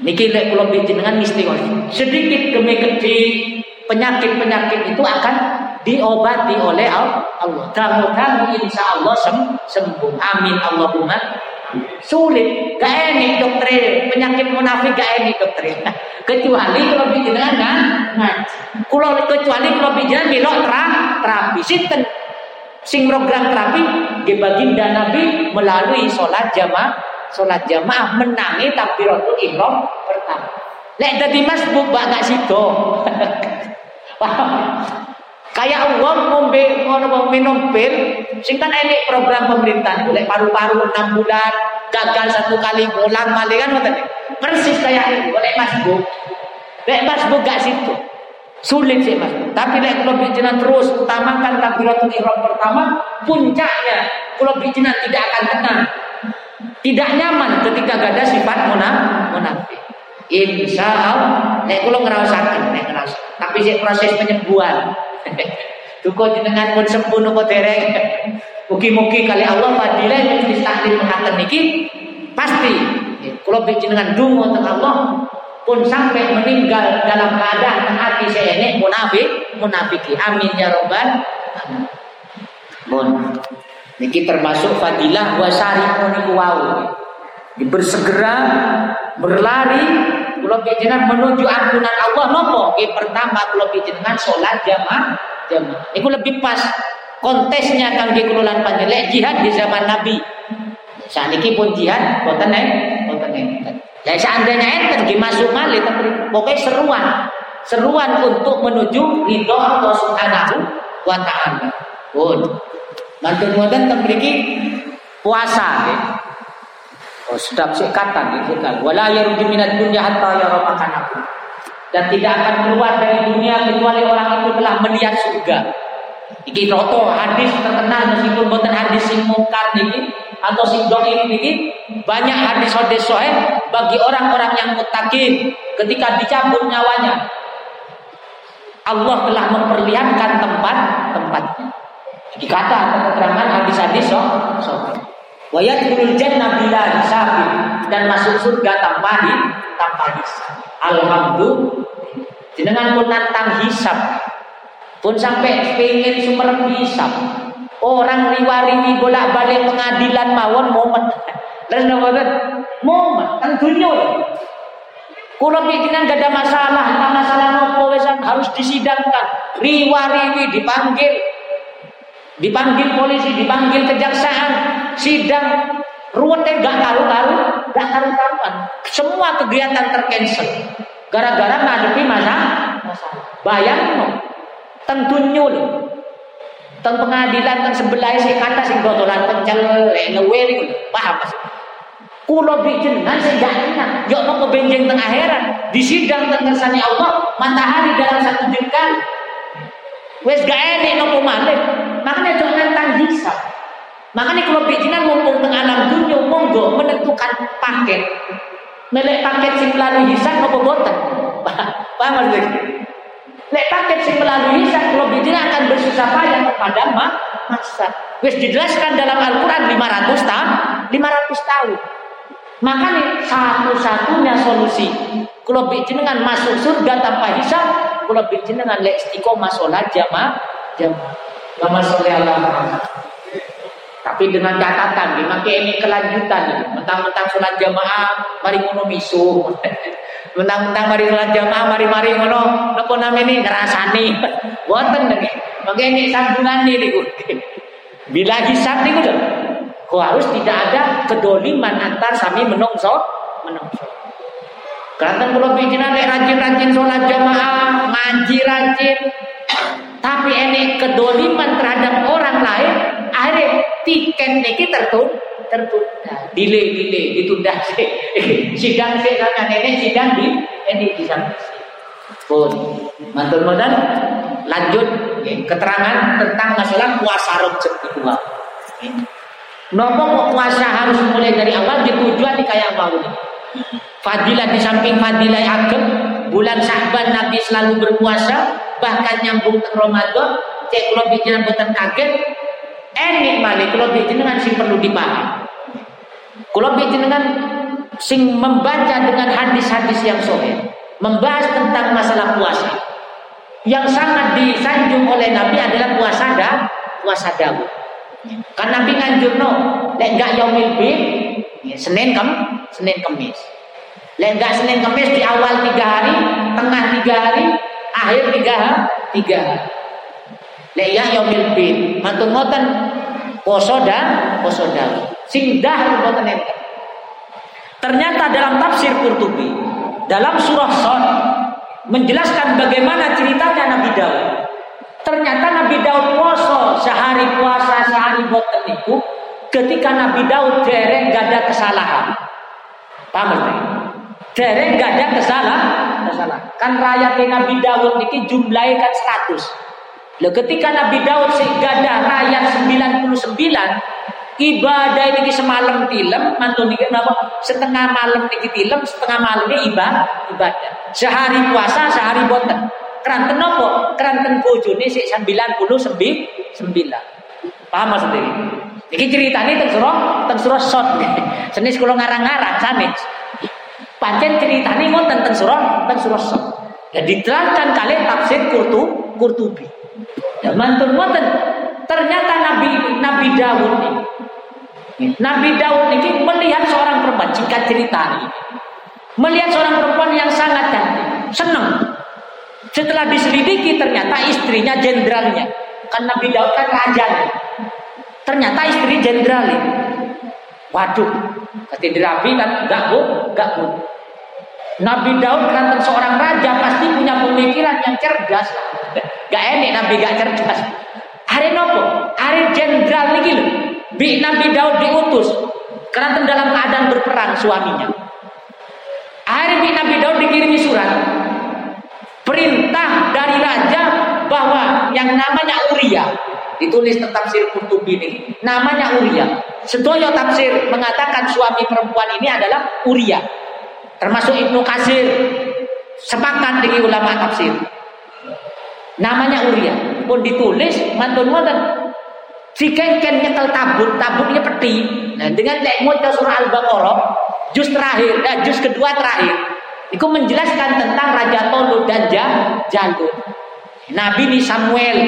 Niki lek kula dengan istiqomah. Sedikit demi kecil penyakit-penyakit itu akan diobati oleh Allah. Kamu-kamu insya Allah sem sembuh. Amin Allahumma. Sulit, gak enak dokter penyakit munafik gak enak dokter. Kecuali kalau bijinan kan ngaji. Kalau kecuali kalau bijinan milok terang terapi. Sinten sing program terapi baginda Nabi melalui sholat jamaah sholat jamaah menangi takbiratul ihram pertama. Lek dadi masbuk bak gak sido. Kayak uang ngombe ngono minum pil, sing kan enek program pemerintah lek paru-paru 6 bulan, gagal satu kali bolang malih kan ngoten. Persis kayak ini, lek masbuk. Lek masbuk gak situ. Sulit sih mas. Tapi lek kalau bijinan terus utamakan takbiratul ihram pertama, puncaknya kalau bijinan tidak akan tenang tidak nyaman ketika gak ada sifat munafik. Insya Allah, nek kulo ngerasakan, nek ngerasa. Tapi sih proses penyembuhan. Tuko jenengan pun sembuh nopo dereng. Mugi-mugi kali Allah fadilah yang distakdir mengatakan niki pasti. Kulo jenengan dungo tentang Allah pun sampai meninggal dalam keadaan hati saya ini munafik, munafiki. Amin ya robbal. Mun. Niki termasuk fadilah wasari niku wau. Bersegera berlari kula panjenengan menuju ampunan Allah nopo? Pertama kula panjenengan salat jamaah jamaah. Niku lebih pas kontesnya kangge kula lan panjenengan jihad di zaman Nabi. Saat ini pun jihad boten nek boten enten. Ya seandainya enten nggih masuk malih pokoknya seruan. Seruan untuk menuju ridho Allah Subhanahu wa taala. Pun Mantun teng mriki puasa. Oh, sedap sik kata gitu kan. Wala yaruju minad dunya hatta yara makanahu. Dan tidak akan keluar dari dunia kecuali orang itu telah melihat surga. Iki roto hadis terkenal meskipun bukan hadis sing mungkar niki atau sing niki banyak hadis-hadis sahih bagi orang-orang yang mutakin ketika dicabut nyawanya Allah telah memperlihatkan tempat-tempatnya. Dikata atau keterangan hadis-hadis so, so. Wayadkhulul jannah bila hisabin dan masuk surga tanpa di tanpa hisab. Alhamdulillah. Jenengan pun nantang hisab. Pun sampai pengen sumber hisab. Orang riwari bolak-balik pengadilan mawon momen. Terus napa momen tentunya kalau bikinan gak ada masalah, masalah nopo wesan harus disidangkan, riwa-riwi dipanggil, dipanggil polisi, dipanggil kejaksaan, sidang, ruwetnya gak karu-karu, gak karu-karuan. Semua kegiatan tercancel, gara-gara ngadepi masa. Bayang no, tentunya loh. Teng pengadilan teng sebelah si kata sing dodolan pencel, ngewe paham mas? Kulo bikin jenengan saya jangan Yuk mau benjeng tengah akhirat. Di sidang tengah kersane Allah, matahari dalam satu jengkal. Wes gak enak nopo malih. Makanya jangan nantang. Makanya kalau bikinan mumpung tengah alam dunia monggo menentukan paket. Melek paket sing melalui hisab nopo boten. Paham maksudnya? Lek paket sing melalui hisab kalau bikinan akan bersusah payah kepada masa. Wes dijelaskan dalam Al-Quran 500 tahun, 500 tahun. Makanya satu-satunya solusi kalau dengan masuk surga tanpa hisab, kalau dengan lek istiqomah sholat jamaah jamaah. Lama Allah Tapi dengan catatan, dimakai ini kelanjutan. Mentang-mentang sholat jamaah, mari ngono misu. Mentang-mentang mari sholat jamaah, mari-mari ngono, nopo ini ngerasani. Boten nih. Makanya ini sambungan nih Bila hisab nih Harus tidak ada kedoliman antar sami menungso menungso. Kalau bikin ada rajin-rajin sholat jamaah, ngaji rajin, tapi ini kedoliman terhadap orang lain, akhirnya tiket niki tertunda, tertunda, delay, delay, ditunda sih. sidang sih karena nenek sidang di ini di sana. Pun, mantul modal lanjut keterangan tentang masalah puasa rojek itu. Nopo kok puasa harus mulai dari awal di tujuan di kayak mau Fadilah di samping fadilah ageng bulan Sya'ban Nabi selalu berpuasa bahkan nyambung ke Ramadan cek kalau bikin buatan kaget enik balik kalau dengan sing perlu dipahami. Kalau dengan sing membaca dengan hadis-hadis yang sahih membahas tentang masalah puasa. Yang sangat disanjung oleh Nabi adalah puasa dan puasa Daud Kan Nabi no, lek enggak yaumil bid, ya, Senin kem, Senin Kamis. Lek enggak Senin Kamis di awal tiga hari, tengah tiga hari, akhir tiga tiga hari. Lek ya yaumil bid, matung ngoten poso dan poso dah. Sing enten. Ternyata dalam tafsir Qurtubi, dalam surah Sod menjelaskan bagaimana ceritanya Nabi Daud. Ternyata Nabi Daud poso sehari puasa sehari boten itu ketika Nabi Daud dereng gak ada kesalahan. Paham ya? Dereng gak ada kesalahan, kesalahan. Kan rakyat Nabi Daud ini jumlahnya kan 100. Lalu ketika Nabi Daud gak ada rakyat 99 ibadah ini semalam tilem mantu niki napa setengah malam niki tilem setengah malamnya ibadah ibadah sehari puasa sehari boten Keranten apa? Keranten bojone sik 99. Paham maksudnya? Iki ceritane teng surah teng surah Sot. Senis kula ngarang-ngarang sanes. Pancen ceritane ngoten teng surah teng surah Sot. Dan diterangkan kali tafsir Kurtu Kurtubi. Ya mantun ngoten. Ternyata Nabi Nabi Daud ini Nabi Daud ini melihat seorang perempuan jika cerita melihat seorang perempuan yang sangat cantik, senang setelah diselidiki ternyata istrinya jenderalnya. Kan Nabi Daud kan raja. Ternyata istri jenderal. Waduh, ketika dirapi kan enggak bu, enggak bu. Nabi Daud kan seorang raja pasti punya pemikiran yang cerdas. Gak enak Nabi gak cerdas. Hari nopo, hari jenderal nih lho. Bi Nabi Daud diutus karena dalam keadaan berperang suaminya. Hari bi Nabi Daud dikirimi surat perintah dari raja bahwa yang namanya Uria ditulis tentang tafsir Qurtubi ini namanya Uria sedoyo tafsir mengatakan suami perempuan ini adalah Uria termasuk Ibnu Kasir sepakat dengan ulama tafsir. Namanya Uria pun ditulis mantun mantun. Kan nyekel tabut tabutnya peti. Nah dengan lek surah Al-Baqarah juz terakhir dan juz kedua terakhir itu menjelaskan tentang Raja Jalut. Nabi ini Samuel.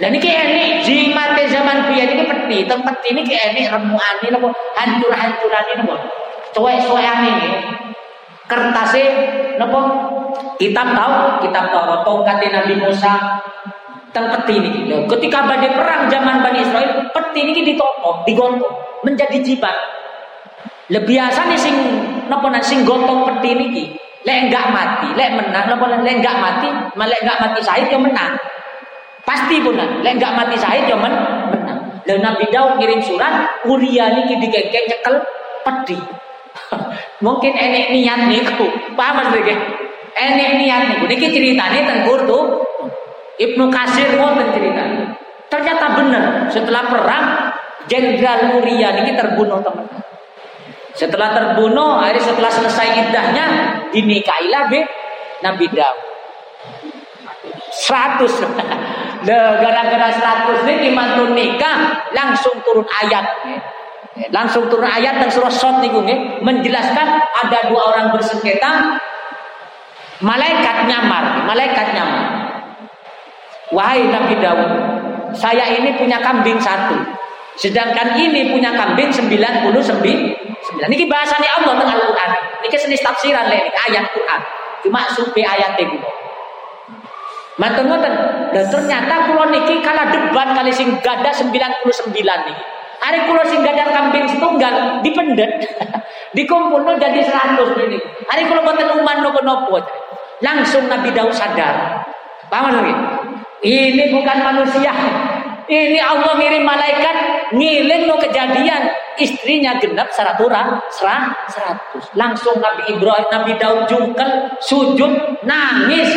Dan ini enek jimate zaman biyen ini peti, tempat ini ki enek remuane napa hancur-hancuran ini napa. Cuek-cuekane ini. Kertasnya napa kitab tahu, kitab Taurat tongkat Nabi Musa teng peti ini. Ketika badai perang zaman Bani Israel, peti ini ditopong, digontok menjadi jibat. Lebih biasa nih sing napa sing gotong peti niki. Lek enggak mati, lek menang, napa lek enggak mati, lek enggak mati Said ya menang. Pasti pun lek enggak mati Said ya men, menang. Dan Nabi Daud ngirim surat, Uria niki digengkeng nyekel peti. Mungkin enek niat niku. Paham maksudnya? Enek niat niku. Niki ceritanya tengkur tuh. Ibnu Kasir ngoten cerita. Ternyata benar setelah perang Jenderal Uria niki terbunuh teman. Setelah terbunuh, hari setelah selesai iddahnya dinikahilah be Nabi Daud. 100 gara-gara 100 ini mantu nikah langsung turun ayat. Langsung turun ayat dan surah Sot niku nggih menjelaskan ada dua orang bersengketa. Malaikat nyamar malaikat nyamar. Wahai Nabi Daud saya ini punya kambing satu sedangkan ini punya kambing 99 ini bahasanya Allah tentang Al-Quran ini seni tafsiran lek ayat Quran cuma supi ayat itu Mantan mantan dan ternyata kulo niki kalah debat kali sing gada 99 niki Hari kulo sing gadang kambing setunggal dipendet, dikumpul no jadi seratus ini. Hari kulo boten uman nopo nopo. Langsung Nabi Daud sadar. Paham lagi? Ini bukan manusia. Ini Allah ngirim malaikat ngiling no kejadian istrinya genap seratura serah seratus. Langsung Nabi Ibrahim, Nabi Daud jungkel, sujud, nangis,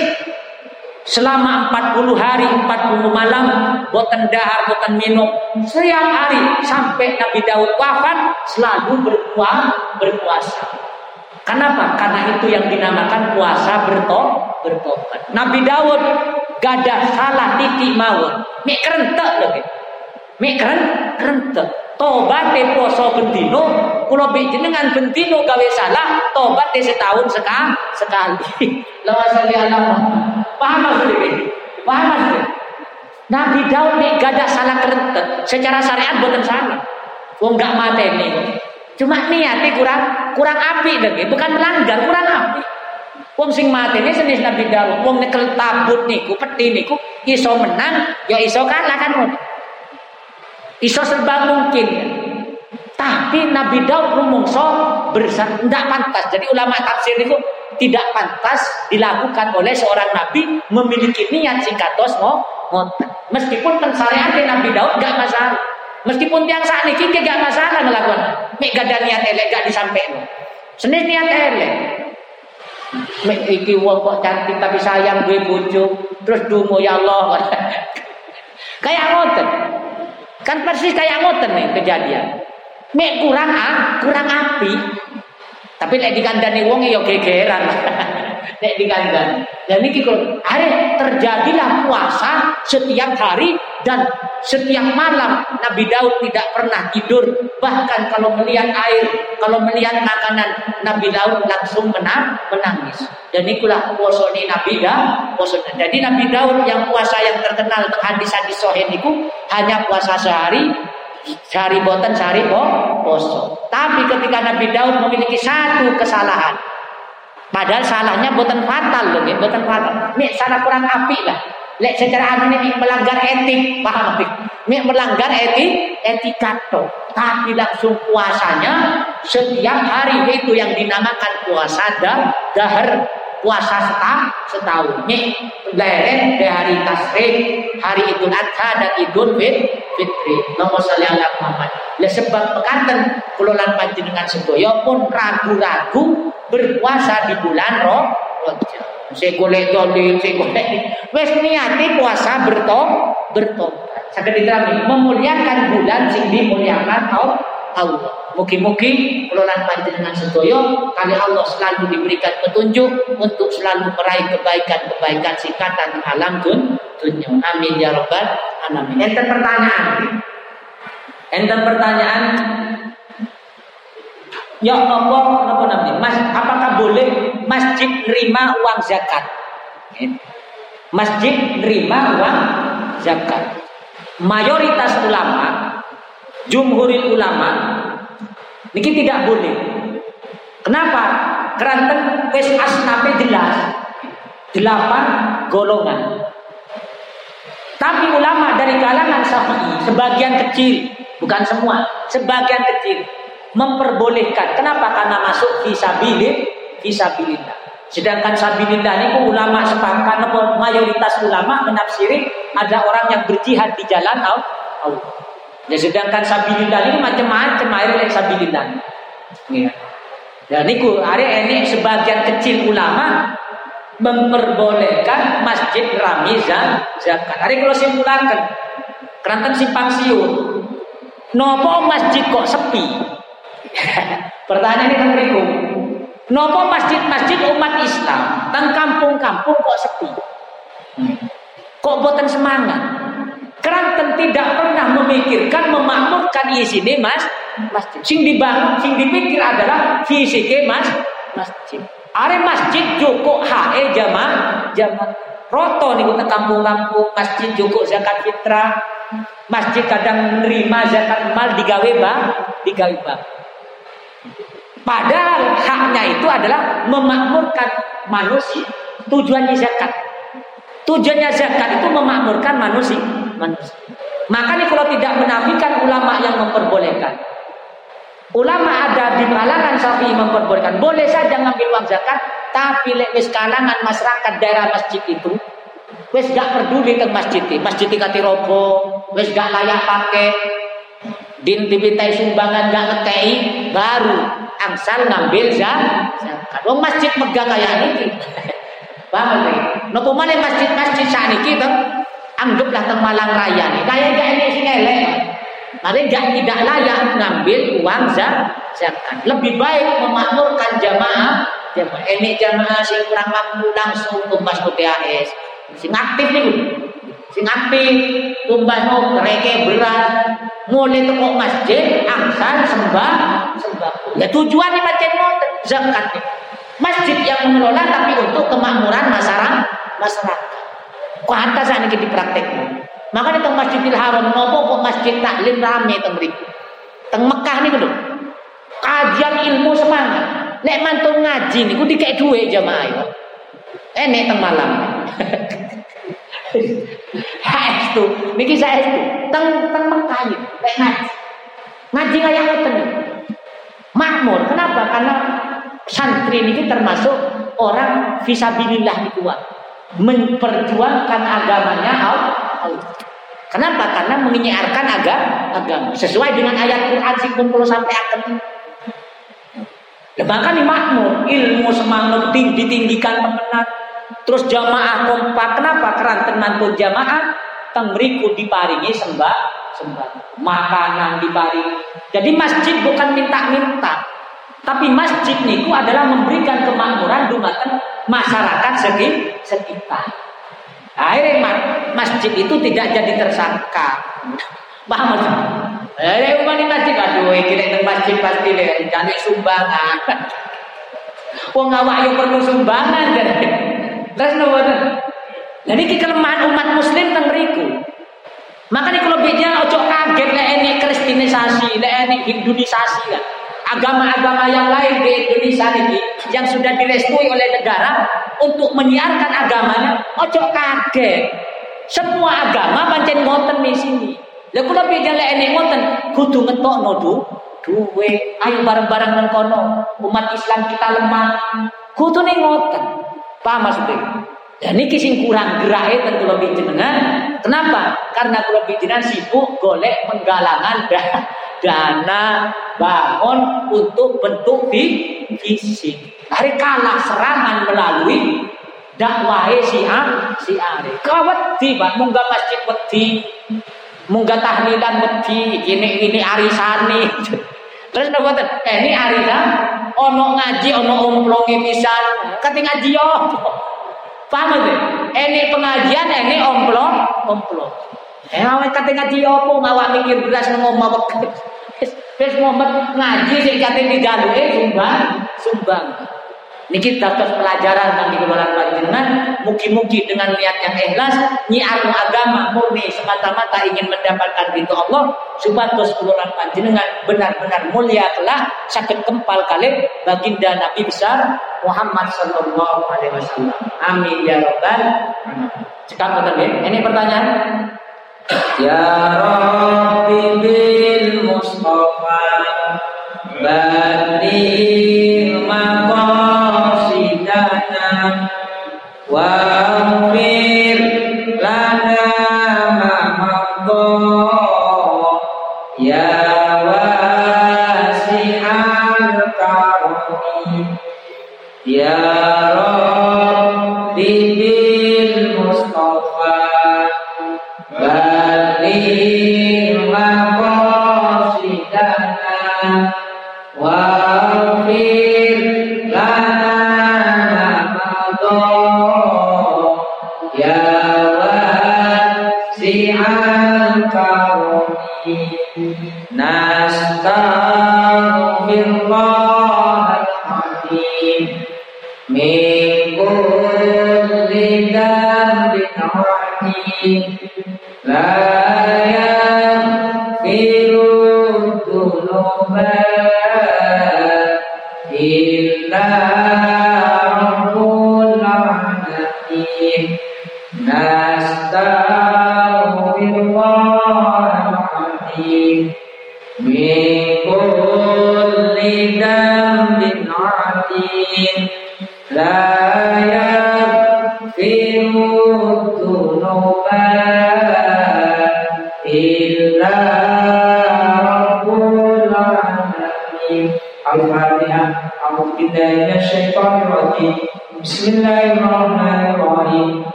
Selama 40 hari, 40 malam, boten dahar, boten minum. Setiap hari sampai Nabi Daud wafat selalu berpuasa. berpuasa. Kenapa? Karena itu yang dinamakan puasa berto bertobat. Nabi Daud gada salah titik mawon. Mik kerentek lagi. Mik keren kerentek. Tobat te poso bentino, kulo dengan bentino gawe salah, tobat te setahun sekali. sekali. Lawas salli ala Paham maksudnya? Paham maksudnya? Nabi Daud nih gak ada salah kerentet. Secara syariat bukan salah. Wong gak mati nih. Cuma niatnya kurang kurang api dan bukan melanggar, kurang api. Wong sing mati ini senis Nabi Daud. Wong nekel tabut niku, peti niku, iso menang, ya iso kalah kan. Iso serba mungkin. Tapi Nabi Daud rumongso bersah, tidak pantas. Jadi ulama tafsir itu tidak pantas dilakukan oleh seorang nabi memiliki niat singkatos mau. Meskipun teng syariat Nabi Daud gak masalah. Meskipun tiang saat ini gak masalah melakukan. Mek gak ada niat elek gak disampaikan. Senin niat elek. Mek iki wong kok cantik tapi sayang gue bojo terus dumo ya Allah. kayak ngoten. Kan persis kayak ngoten nih kejadian. Mek kurang ah, kurang api. Tapi lek dikandani wong ya gegeran. lek dikandani. Dan ini kalau hari terjadilah puasa setiap hari dan setiap malam Nabi Daud tidak pernah tidur. Bahkan kalau melihat air, kalau melihat makanan, Nabi Daud langsung menang, menangis. Dan itulah puasa ini Nabi Daud. Jadi Nabi Daud yang puasa yang terkenal hadis-hadis sohen itu hanya puasa sehari Sehari boten, sehari po, poso. Tapi ketika Nabi Daud memiliki satu kesalahan, padahal salahnya boten fatal loh, ya, boten fatal. Ini salah kurang api lah. Lek secara anu ini melanggar etik, paham api? Ini melanggar etik, etika to. Tapi langsung puasanya setiap hari itu yang dinamakan puasa dah, dahar puasa setah, setahun. Ini leren di hari tasrik, hari Idul Adha dan Idul Fitri. Nomor salli ala Muhammad. Ya sebab pekanten kulolan panjenengan sedoyo pun ragu-ragu berpuasa di bulan roh Rajab. Saya golek dolil, saya golek. Wes niati puasa bertobat, bertobat. Saged diterami memuliakan bulan sing dimuliakan Allah. Mugi-mugi kelolaan panjenengan sedoyo kali Allah selalu diberikan petunjuk untuk selalu meraih kebaikan-kebaikan singkatan alam dun dunia. Amin ya robbal alamin. Enten pertanyaan. Enten pertanyaan. Ya apa apa namanya? Mas, apakah boleh masjid nerima uang zakat? Masjid nerima uang zakat. mayoritas ulama, jumhuril ulama, niki tidak boleh. Kenapa? Keranten wis asnape jelas. Delapan golongan. Tapi ulama dari kalangan Syafi'i sebagian kecil, bukan semua, sebagian kecil memperbolehkan. Kenapa? Karena masuk fisabilin, fisabilillah. Sedangkan sabilillah ini ulama sepakat mayoritas ulama menafsiri ada orang yang berjihad di jalan Allah. Ya sedangkan sabilillah ini macam-macam air yang sabilillah. Ya. Dan niku hari ini sebagian kecil ulama memperbolehkan masjid rami zakat. Hari kalau simpulakan kerantan simpang siur. Nopo masjid kok sepi? Pertanyaan ini kan Nopo masjid-masjid umat Islam tang kampung-kampung kok sepi? Kok boten semangat? Keranten tidak pernah memikirkan memakmurkan isine mas masjid. Sing dibangun, sing dipikir adalah fisike mas masjid. Are masjid cukup hae jamaah jamaah roto nih kita kampung-kampung masjid cukup zakat fitrah masjid kadang menerima zakat mal digawe bang digawe bang Padahal haknya itu adalah memakmurkan manusia. Tujuannya zakat. Tujuannya zakat itu memakmurkan manusia. manusia. Makanya kalau tidak menafikan ulama yang memperbolehkan. Ulama ada di kalangan sapi memperbolehkan. Boleh saja ngambil uang zakat, tapi lewis kalangan masyarakat daerah masjid itu wes gak peduli ke masjid masjid kati robo wes gak layak pakai din dimintai sumbangan gak ngekei baru angsal ngambil zakat. Wong masjid megah kayak ini. Paham ya? Nopo mana masjid-masjid ini kan anggaplah teng Malang Raya nih. Kayak gak ini sing elek. Mari gak tidak layak ngambil uang zakat. Lebih baik memakmurkan jamaah jamaah ini jamaah sing kurang mampu langsung tumbas PAS. Sing aktif nih sing aktif tumbas mau kereke beras mulai toko masjid angsal sembah sembah ya tujuan ini macam zakat masjid yang mengelola tapi untuk kemakmuran masyarakat masyarakat kok atas ini kita praktek makanya teng masjidil haram nopo masjid taklim rame teng mriku teng Mekah nih lho kajian ilmu semangat nek mantul ngaji niku dikek duwe jamaah yo enek teng malam Saestu, niki saestu. Teng teng Mekah iki, nek ngaji. Ngaji kaya ngoten. Makmur. Kenapa? Karena santri ini termasuk orang visabilillah di kuat memperjuangkan agamanya Allah. Kenapa? Karena menyiarkan agama, agama sesuai dengan ayat Quran sing kumpul sampai akan. Bahkan makmur ilmu semangat tinggi ditinggikan temenan Terus jamaah kompak. Kenapa? Keranten mantu jamaah teng mriku diparingi sembah sembah makanan diparingi. Jadi masjid bukan minta-minta. Tapi masjid niku adalah memberikan kemakmuran dumateng masyarakat sekitar. Akhirnya masjid itu tidak jadi tersangka. Paham maksud? Eh, umat masjid aduh, kira masjid pasti deh, jadi sumbangan. Wong awak yang perlu sumbangan jadi. Terus boten. Jadi kelemahan umat muslim teng mriku. Makanya kalau bicara ojo kaget lah ini kristenisasi, lah ini hinduisasi kan. Agama-agama yang lain di Indonesia ini yang sudah direstui oleh negara untuk menyiarkan agamanya, ojo kaget. Semua agama pancen ngoten di sini. Lah kula bicara ini ngoten, kudu ngetokno du duwe. Ayo bareng-bareng nang kono. Umat Islam kita lemah. Kudu ning ngoten. Paham maksudnya? Dan ini kisah kurang gerak tentu lebih jenengan. Kenapa? Karena kalau jenengan sibuk golek penggalangan dana bangun untuk bentuk di fisik. Hari kalah serangan melalui dakwah si A si Ari. Kawati pak munggah masjid wedi, munggah tahlilan wedi, ini ini arisani. Terus napa Eh ini arisan ono ngaji ono omplonge pisan. Kate ngaji yo. Paham ya? Ini pengajian ini omplong omplong. Eh awak kate ngaji apa ngawak mikir belas nang omah Wis ngomet ngaji sing kate digaluke sumbang sumbang. Niki dados pelajaran kangge kula panjenengan, mugi-mugi dengan niat yang ikhlas, nyiar agama murni semata-mata ingin mendapatkan ridho Allah, supados kula panjenengan benar-benar mulia kelak sakit kempal kalih baginda Nabi besar Muhammad sallallahu alaihi wasallam. Amin ya rabbal Cekap betul Ini pertanyaan. Ya Rabbi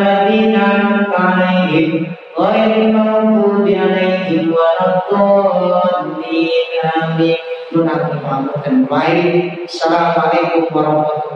Ladzina an'amta 'alaihim ghairil maghdubi 'alaihim waladdallin Amin Lunakul pamit dan baik Assalamualaikum warahmatullahi wabarakatuh